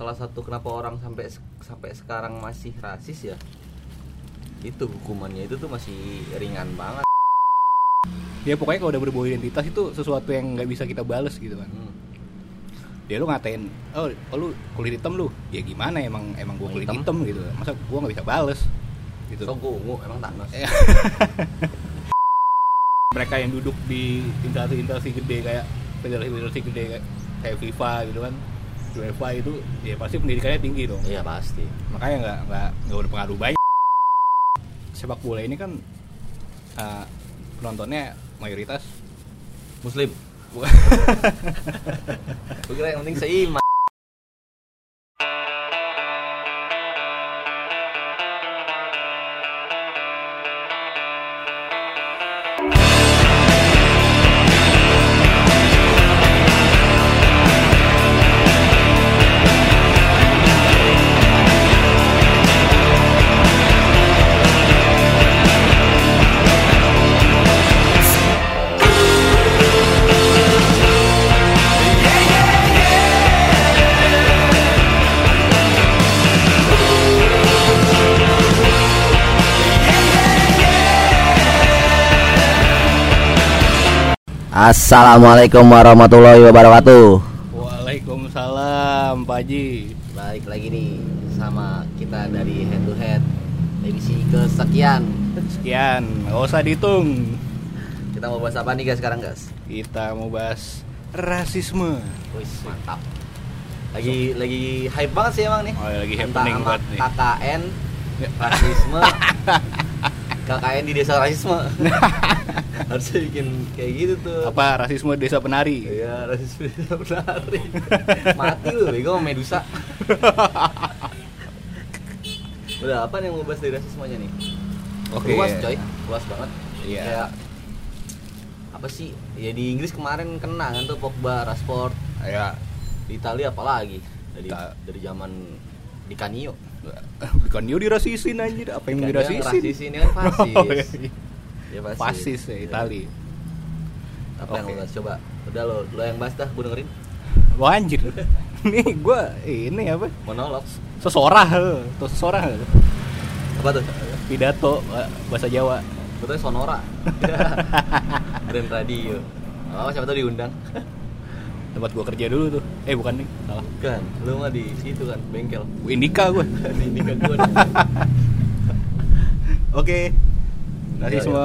salah satu kenapa orang sampai sampai sekarang masih rasis ya? Itu hukumannya itu tuh masih ringan banget. Ya pokoknya kalau udah berbau identitas itu sesuatu yang nggak bisa kita bales gitu kan. Hmm. ya lu ngatain oh, oh lu kulit hitam lu. Ya gimana emang emang gua kulit hitam? hitam, gitu. Masa gua nggak bisa bales? Gitu. So gue ungu emang Thanos Eh. mereka yang duduk di instansi-instansi gede kayak federasi-federasi gede kayak, kayak FIFA gitu kan UEFA itu ya pasti pendidikannya tinggi dong. Iya pasti. Makanya nggak nggak nggak berpengaruh banyak. Sepak bola ini kan eh, penontonnya mayoritas muslim. Gue kira yang penting seiman Assalamualaikum warahmatullahi wabarakatuh. Waalaikumsalam Pak Haji. Balik lagi nih sama kita dari head to head edisi kesekian. Sekian nggak usah dihitung. Kita mau bahas apa nih guys sekarang guys? Kita mau bahas rasisme. Wih, mantap. Lagi lagi hype banget sih emang nih. Oh, lagi Entah happening banget nih. KKN rasisme. KKN di desa rasisme harusnya bikin kayak gitu tuh. Apa rasisme desa penari? Iya, rasisme desa penari. Mati lu bego sama Medusa. Udah apa yang mau bahas dari rasismenya nih? Oke. luas coy. Luas banget. Iya. kayak apa sih? Ya di Inggris kemarin kena kan tuh Pogba Rashford. Ya di Italia apalagi dari Ita- dari zaman di Canio. Bukan you dirasisin anjir. Apa yang Kan dirasisin? ngerasis ini kan? Fasis. Oh, iya. Ya fasis, fasis ya Itali. Apa yang Oke. lo bahas? Coba. Udah lo lo yang bahas dah gue dengerin. Wah anjir. Nih gua ini apa? Monolog. Sesorah tuh sesorah apa tuh? Pidato eh, bahasa Jawa. Betulnya Sonora. Grand Radio. Oh siapa tahu diundang? Tempat gua kerja dulu tuh. Eh bukan nih salah. Kan Lu mah di situ kan Bengkel. Indika gua. Ini kan gue Oke. Iya, Rasisme.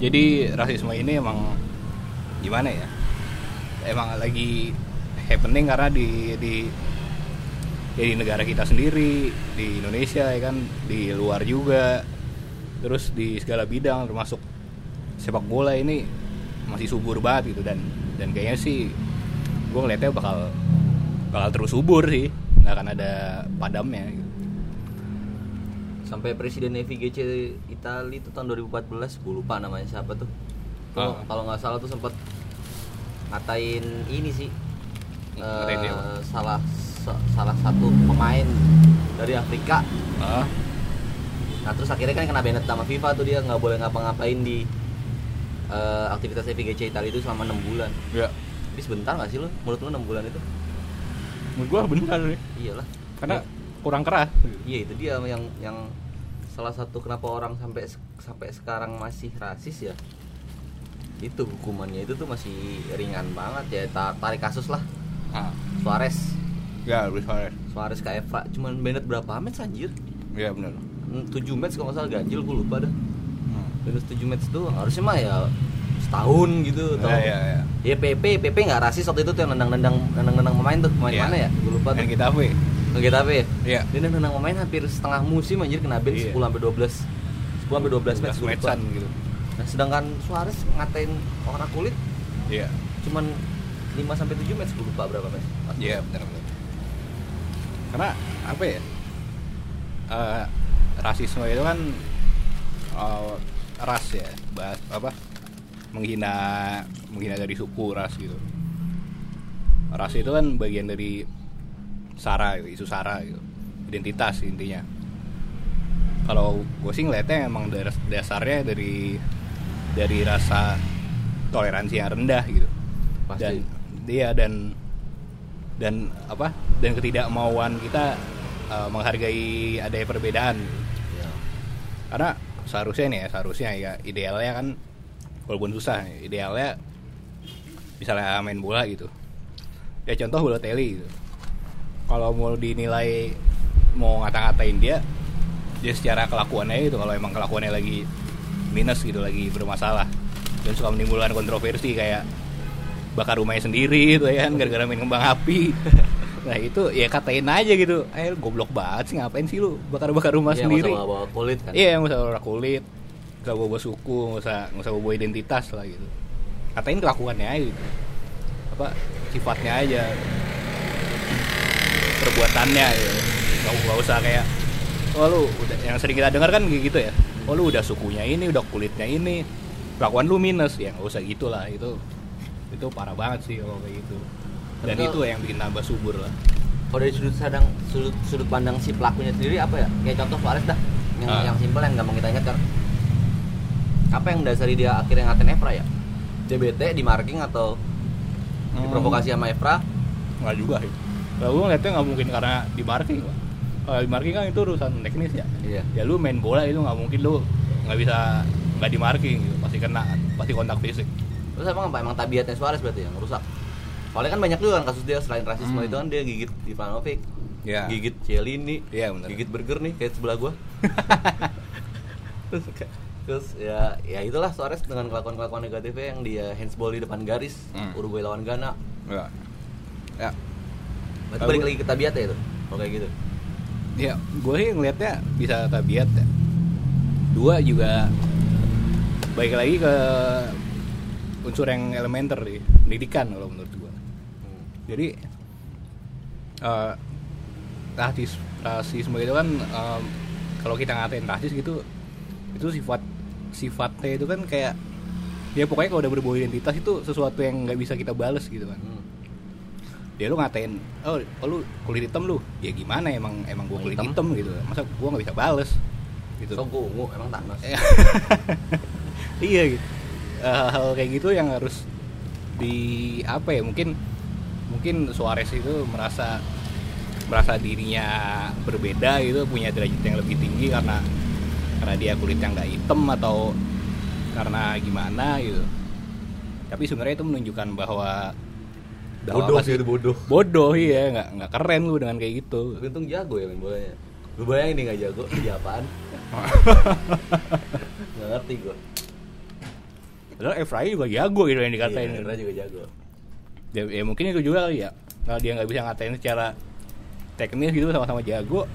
Jadi rasisme ini emang gimana ya? Emang lagi happening karena di di ya di negara kita sendiri, di Indonesia ya kan, di luar juga. Terus di segala bidang termasuk sepak bola ini masih subur banget gitu dan dan kayaknya sih gue ngeliatnya bakal bakal terus subur sih nggak akan ada padamnya gitu. Sampai presiden FIGC Itali itu tahun 2014 Gue lupa namanya siapa tuh Kalau Ah. kalau nggak salah tuh sempat ngatain ini sih Ngatain apa? salah sa- salah satu pemain dari Afrika Ah, Nah terus akhirnya kan kena banned sama FIFA tuh dia nggak boleh ngapa-ngapain di eh, aktivitas FIGC Italia itu selama 6 bulan. ya Tapi sebentar nggak sih lo? Menurut lo 6 bulan itu? menurut gua benar nih Iyalah. karena kurang keras Iya itu dia yang yang salah satu kenapa orang sampai sampai sekarang masih rasis ya. Itu hukumannya itu tuh masih ringan banget ya. Ta- Tarik kasus lah. ah Suarez, ya Luis Suarez Suarez ke Eva cuman banned berapa match anjir? ya benar 7 match kalau nggak salah ganjil gue lupa dah. Hmm. Banned 7 match doang. Harusnya mah ya setahun gitu ya atau ya ya Ya PP, PP nggak rasis waktu itu tuh yang nendang-nendang nendang-nendang pemain tuh pemain Iya. mana ya? Gue lupa tuh. yang kita apa ya? Ya? Iya. Dia nendang pemain hampir setengah musim anjir kena ban Iya. 10 sampai 12. 10 sampai 12 match lupa. matchan gitu Nah, sedangkan Suarez ngatain orang kulit iya cuman 5 sampai 7 match gue lupa berapa match. iya benar benar karena apa ya Eh, rasisme itu kan eh, ras ya bahas apa menghina menghina dari suku ras gitu ras itu kan bagian dari sara gitu, isu sara gitu. Identitas intinya. Kalau gue sih ngeliatnya emang das- dasarnya dari dari rasa toleransi yang rendah gitu. Pasti. dan dia dan dan apa dan ketidakmauan kita uh, menghargai adanya perbedaan. Ya. karena seharusnya nih ya seharusnya ya idealnya kan walaupun susah idealnya misalnya main bola gitu. Ya contoh bola teli gitu kalau mau dinilai mau ngata-ngatain dia dia secara kelakuannya itu kalau emang kelakuannya lagi minus gitu lagi bermasalah. Dan suka menimbulkan kontroversi kayak bakar rumahnya sendiri gitu ya kan gara-gara main kembang api. Nah itu ya katain aja gitu. Eh goblok banget sih ngapain sih lu bakar-bakar rumah Iya, sendiri? usah bawa kulit kan? Iya, nggak usah bawa kulit, nggak bawa suku, nggak usah nggak usah bawa identitas lah gitu. Katain kelakuannya aja gitu. Apa sifatnya aja, perbuatannya ya. Nggak, nggak usah kayak, oh lu udah yang sering kita dengar kan kayak gitu ya. Oh lu udah sukunya ini, udah kulitnya ini, kelakuan lu minus ya nggak usah gitulah itu itu parah banget sih kalau kayak gitu. Dan Betul. itu yang bikin tambah subur lah. kalau dari sudut sadang sudut sudut pandang si pelakunya sendiri apa ya kayak contoh Suarez dah yang Ah. yang simpel yang gampang kita ingat kan apa yang mendasari dia akhirnya ngatain Evra ya bete di marking atau diprovokasi sama Evra nggak juga sih kalau gue ngeliatnya nggak mungkin karena di marking Pak. kalau di marking kan itu urusan teknis ya. Iya. Ya lu main bola itu nggak mungkin lu nggak bisa nggak di marking gitu. Pasti kena kan. pasti kontak fisik. Terus emang apa? Emang tabiatnya Suarez berarti yang rusak? Soalnya kan banyak juga kan kasus dia selain rasisme Hmm. itu kan dia gigit Ivanovic ya gigit Cielini iya benar gigit burger nih kayak sebelah gua. Terus, terus ya ya itulah Suarez dengan kelakuan kelakuan negatifnya yang dia handsball di depan garis. Hmm. Uruguay lawan Ghana. Ya ya berarti balik lagi ke tabiatnya itu? Kalau kayak gitu. Ya gue sih ngelihatnya bisa tabiat ya. Dua juga baik lagi ke unsur yang elementer di pendidikan kalau menurut gue Hmm. jadi eh rasis rasisme itu kan em, kalau kita ngatain rasis gitu itu sifat sifatnya itu kan kayak ya pokoknya kalau udah berbau identitas itu sesuatu yang nggak bisa kita bales gitu kan. Hmm. Ya lu ngatain oh, oh lu kulit hitam lu. Ya gimana emang emang gua kulit Hitam. hitam, gitu. Masa gua nggak bisa bales? Gitu. So gua ungu emang Thanos Iya. gitu. Hal kayak gitu yang harus di apa ya mungkin mungkin Suarez itu merasa merasa dirinya berbeda gitu punya derajat yang lebih tinggi karena karena dia kulitnya nggak hitam atau karena gimana gitu. Tapi sebenarnya itu menunjukkan bahwa bodoh sih. itu bodoh. Bodoh iya. Nggak nggak keren lu dengan kayak gitu. Untung jago ya main bolanya. Lu bayangin nih nggak jago. Dia apaan? Nggak ngerti gua. Padahal Efraim juga jago gitu yang dikatain. Iya, juga jago. Ya, ya mungkin itu juga kali ya. Kalau dia nggak bisa ngatain secara teknis gitu sama-sama jago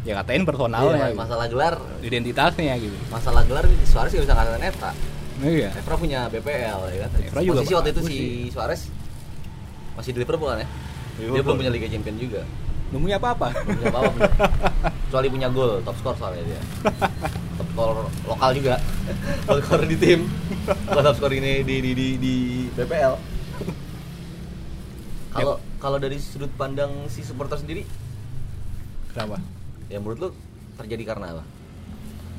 ya ngatain personalnya Iya, gitu. masalah gelar. Identitasnya gitu. Masalah gelar Suarez gak bisa ngatain Evra iya. Evra punya BPL ya kan? Evra juga posisi waktu itu si. Suarez masih di Liverpool kan ya? Dia Liverpool. belum punya Liga Champion juga. Belum punya apa-apa. Belum punya apa-apa bener. kecuali punya gol top skor soalnya dia. Top skor lokal juga. Top skor di tim. Bukan top skor ini di di di, di BPL kalau kalau dari sudut pandang si supporter sendiri? Kenapa? Ya menurut lu terjadi karena apa?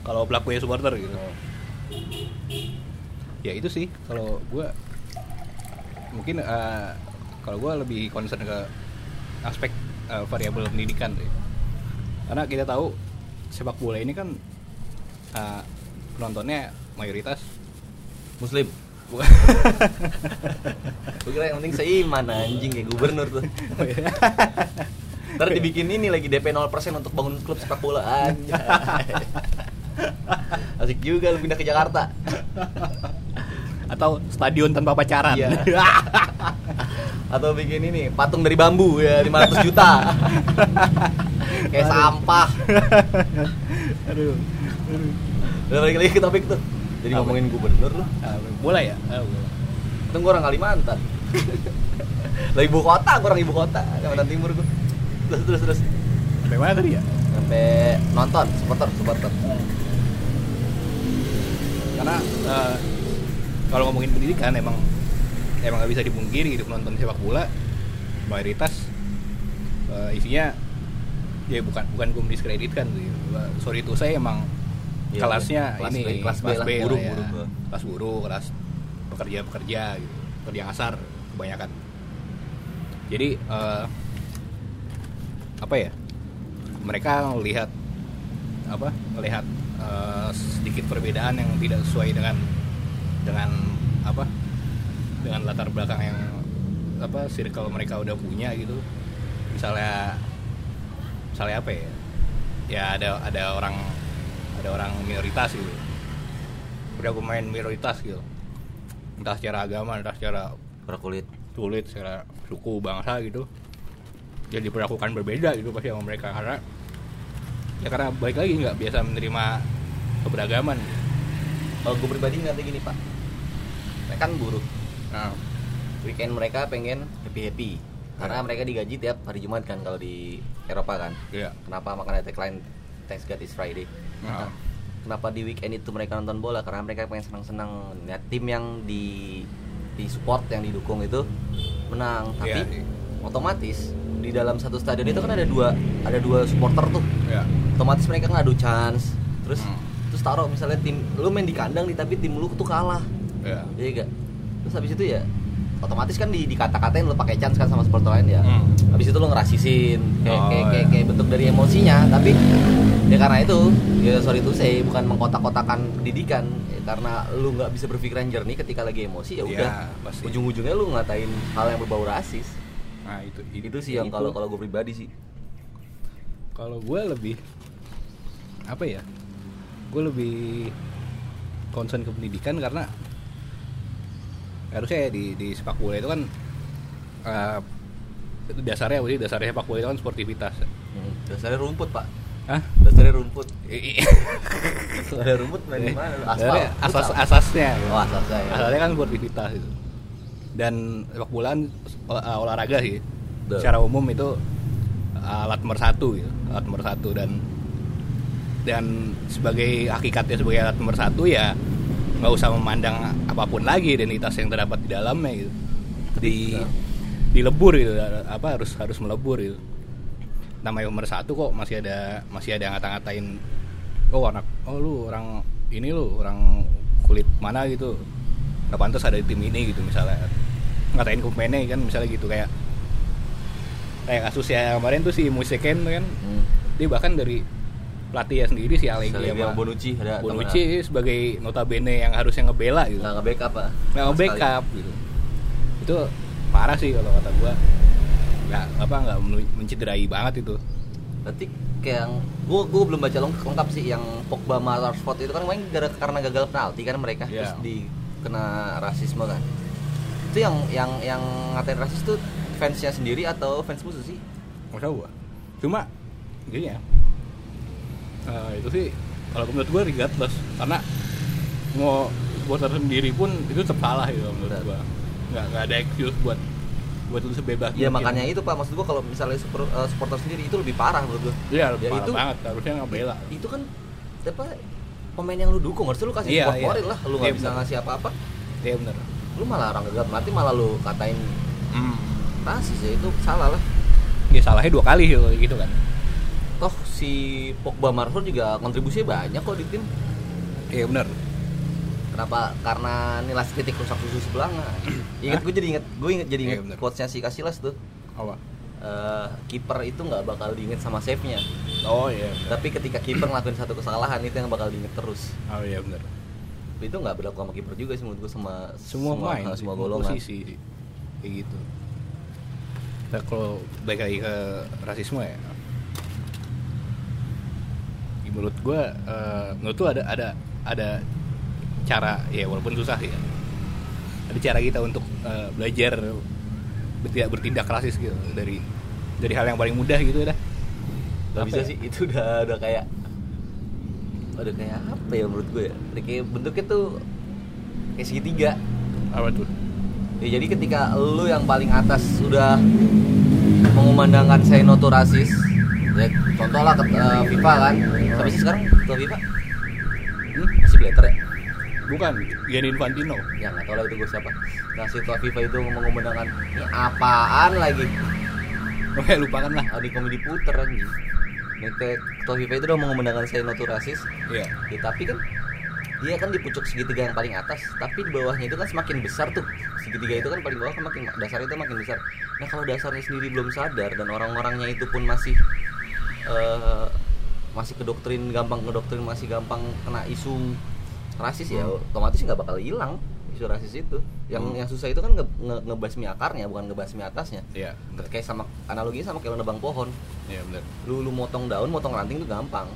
Kalau pelaku supporter gitu. Ya itu sih. Kalau gue mungkin eh, kalau gue lebih concern ke aspek eh, variabel pendidikan sih. Karena kita tahu sepak bola ini kan eh, penontonnya mayoritas muslim. Gue kira yang penting seiman anjing kayak gubernur tuh. Ntar dibikin ini lagi DP 0% untuk bangun klub sepak bola anjay. Asik juga lu pindah ke Jakarta. Atau stadion tanpa pacaran. Iya. Atau bikin ini patung dari bambu ya 500 juta. Kayak sampah. Aduh, aduh. Udah balik lagi ke topik tuh. Jadi Apa? ngomongin gubernur lu. Ah, bola ya? Ah, bola. Itu gue orang Kalimantan. Lagi ibu kota, gue orang ibu kota. Kalimantan Timur gue Terus terus terus. Sampai mana tadi ya? Sampai nonton supporter supporter. Karena eh, kalau ngomongin pendidikan emang emang nggak bisa dipungkiri gitu penonton sepak bola mayoritas eh, isinya ya bukan bukan gue mendiskreditkan sih sorry itu saya emang Iya, kelasnya. Kelas ini B, kelas B lah, buruh, ya. buruh gua. kelas buruh kelas pekerja pekerja gitu pekerja kasar kebanyakan jadi eh, apa ya mereka melihat apa melihat eh, sedikit perbedaan yang tidak sesuai dengan dengan apa dengan latar belakang yang apa circle mereka udah punya gitu. Misalnya misalnya apa ya? Ya ada ada orang ada orang minoritas gitu. Udah pemain minoritas gitu. Entah secara agama entah secara Berkulit. sulit secara suku bangsa gitu. Jadi diperlakukan berbeda gitu pasti sama mereka. Karena ya karena baik lagi nggak biasa menerima keberagaman. Kalau gue pribadi ngeliatnya gini pak, mereka kan buruh. Nah Weekend mereka pengen happy happy. Karena Ya. mereka digaji tiap hari Jumat kan kalau di Eropa kan. iya Kenapa makanya tagline Thanks God is Friday. Nah. Kenapa di weekend itu mereka nonton bola? Karena mereka pengen senang-senang. Lihat tim yang di di support yang didukung itu menang. Tapi Iya, iya. otomatis di dalam satu stadion itu kan ada dua ada dua supporter tuh. ya Otomatis mereka ngadu chance. Terus Hmm. terus taruh misalnya tim lu main di kandang nih tapi tim lu tuh kalah. ya Iya gak? Terus habis itu ya otomatis kan di dikata-katain lu pakai chance kan sama supporter lain ya. Hmm. Habis itu lu ngerasisin kayak Oh, kayak, kayak iya. kayak bentuk dari emosinya, tapi ya karena itu ya sorry to say bukan mengkotak-kotakan pendidikan ya, karena lu nggak bisa berpikiran jernih ketika lagi emosi ya Iya, udah. pasti. Ujung-ujungnya lu ngatain hal yang berbau rasis. nah itu Itu sih yang itu. kalau kalau gue pribadi sih. kalau gue lebih apa ya gue lebih concern ke pendidikan karena harusnya ya di di sepak bola itu kan eh, itu dasarnya sih dasarnya sepak bola itu kan sportivitas Hmm, dasarnya rumput, Pak. Hah? Dasarnya rumput. Dasarnya rumput main di mana? Aspal. Asas asasnya Oh, asasnya ya. asalnya kan sportivitas itu dan sepak bola kan uh, olahraga sih Betul. secara umum itu uh, alat nomor satu gitu alat nomor satu dan dan sebagai hakikatnya sebagai alat nomor satu ya nggak usah memandang apa pun lagi identitas yang terdapat di dalamnya gitu. Di Betul. dilebur gitu apa harus harus melebur gitu. Namanya nomor satu kok masih ada masih ada yang ngata-ngatain oh anak oh lu orang ini lu orang kulit mana gitu. Nggak pantas ada di tim ini gitu misalnya. Ngatain pemainnya kan misalnya gitu kayak kayak kasus yang kemarin tuh si Musiken kan. Hmm. dia bahkan dari pelatihnya sendiri si Allegri sama Bonucci ada Bonucci sebagai notabene yang harusnya ngebela gitu. Nggak nge-backup Pak. nggak nge-backup gitu. Itu parah sih kalau kata gua. Nggak apa nggak men- menciderai banget itu. Berarti kayak yang gua gua belum baca lengkap, lengkap sih yang Pogba sama Rashford itu kan main gara karena gagal penalti kan mereka Iya. terus di kena rasisme kan. Itu yang yang yang ngatain rasis tuh fansnya sendiri atau fans musuh sih? nggak tahu gua. Cuma gini ya eh, itu sih kalau menurut gua regardless karena mau supporter sendiri pun itu tetap salah gitu menurut Benar. gua nggak nggak ada excuse buat buat lu sebebas Ya mungkin. makanya itu Pak maksud gua kalau misalnya super, eh, supporter sendiri itu lebih parah menurut gua. iya Ya, parah itu- banget harusnya ngebela Itu kan apa pemain yang lu dukung harusnya lu kasih Iya, support iya. lah. Lu nggak Iya, bisa benar. ngasih apa-apa. iya bener Lu malah orang gagal penalti malah lu katain hmm. rasis ya itu salah lah. ya salahnya dua kali gitu, kan si Pogba Marford juga kontribusinya banyak kok di tim. iya bener Kenapa? Karena nilai titik rusak susu sebelah nggak? Ingat gue jadi inget gue inget jadi Iya, inget bener. quotesnya si Casillas tuh. apa Eh, kiper itu nggak bakal diinget sama save-nya. oh iya Tapi ketika kiper ngelakuin satu kesalahan itu yang bakal diinget terus. oh iya bener Itu nggak berlaku sama kiper juga sih menurut gue sama semua main semua, sih, semua golongan. posisi kayak gitu nah, kalau balik lagi ke rasisme ya menurut gue menurut tuh ada ada ada cara ya walaupun susah ya ada cara kita untuk eh, belajar tidak bertindak rasis gitu dari dari hal yang paling mudah gitu dah Gak bisa ya? sih itu udah udah kayak udah kayak apa ya menurut gue ya? Udah kayak bentuknya tuh kayak segitiga. apa tuh Ya, jadi ketika lu yang paling atas sudah mengumandangkan saya no to rasis, ya contoh lah ke FIFA kan, sih sekarang ketua FIFA? hmm? Masih Blatter ya? bukan Gianni Infantino Ya nggak tahu lah itu gue siapa. Nah si ketua FIFA itu mengumandangkan ini apaan lagi? oke lupakan lah Ah, di komedi puter anjing. Ke- ketua FIFA itu udah mengumandangkan saya no to rasis, iya ya, tapi kan dia kan di pucuk segitiga yang paling atas tapi di bawahnya itu kan semakin besar tuh segitiga itu kan paling bawah kan makin dasar itu makin besar nah kalau dasarnya sendiri belum sadar dan orang-orangnya itu pun masih eh, masih kedoktrin gampang kedoktrin masih gampang kena isu rasis ya Hmm. otomatis nggak bakal hilang isu rasis itu yang Hmm. yang susah itu kan nge, nge, ngebasmi akarnya bukan ngebasmi atasnya bener. kayak sama analoginya sama kayak lo nebang pohon bener. lu lu motong daun motong ranting itu gampang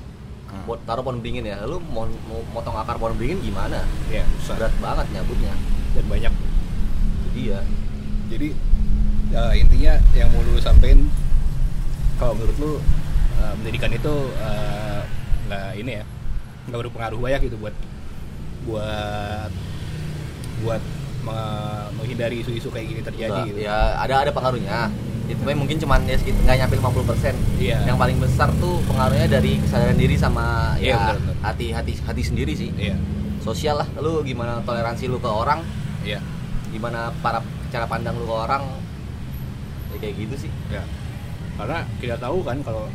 Hmm. buat taruh pohon beringin ya lu mau, mau motong akar pohon beringin gimana Iya, susah. berat banget nyabutnya Dan banyak. itu dia Jadi eh, intinya yang mau lu sampein kalau menurut lu eh, pendidikan itu eh, nggak ini ya nggak berpengaruh banyak gitu buat buat buat me- menghindari isu-isu kayak gini terjadi Enggak, gitu. ya ada ada pengaruhnya. Itu tapi mungkin cuman ya segitu nggak nyampe 50% Iya. yang paling besar tuh pengaruhnya dari kesadaran diri sama Iya, ya benar, benar. hati hati hati sendiri sih. Iya, sosial lah lu gimana toleransi lu ke orang? Iya, gimana para cara pandang lu ke orang? Ya kayak gitu sih. Ya. Karena kita tahu kan kalau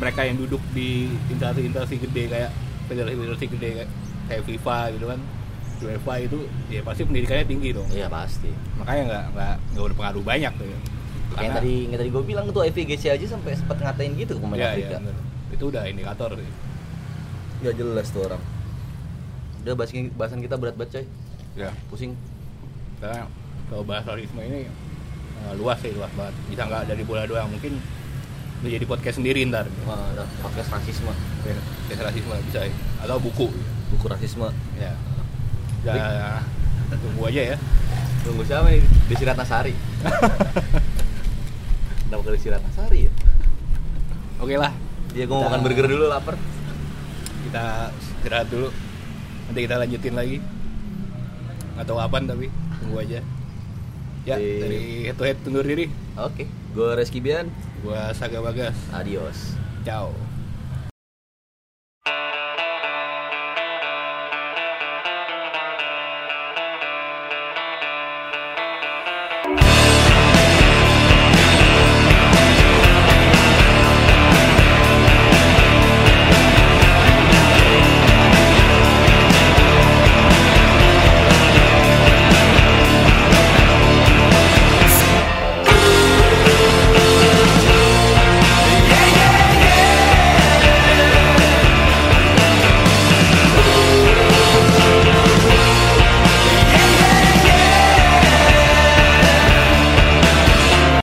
mereka yang duduk di instansi-instansi gede kayak federasi-federasi gede kayak, kayak FIFA gitu kan, UEFA itu ya pasti pendidikannya tinggi dong. iya pasti. Makanya nggak nggak nggak berpengaruh banyak tuh ya. yang tadi yang tadi gue bilang tuh FVGC aja sampai sempat ngatain gitu ke pemain ya, Afrika. ya, itu udah indikator sih. Gak jelas tuh orang. Udah bahasan, bahasan kita berat banget coy. Ya pusing. Karena kalau bahas rasisme ini eh, luas sih luas banget. Bisa nggak dari bola doang mungkin udah jadi podcast sendiri ntar. Wah, ada podcast rasisme. Podcast rasisme bisa ya. atau buku. Buku rasisme. Ya ya tunggu aja ya. Tunggu siapa nih? Desi Ratnasari. Kenapa ke Desi Ratnasari ya? Oke lah. Dia gue mau Kita- makan burger dulu lapar. Kita istirahat dulu. Nanti kita lanjutin lagi. Atau apaan tapi tunggu aja. Ya Di- dari head to head diri. Oke gue Reski Bian gua Saga Bagas. Adios. Ciao. Thank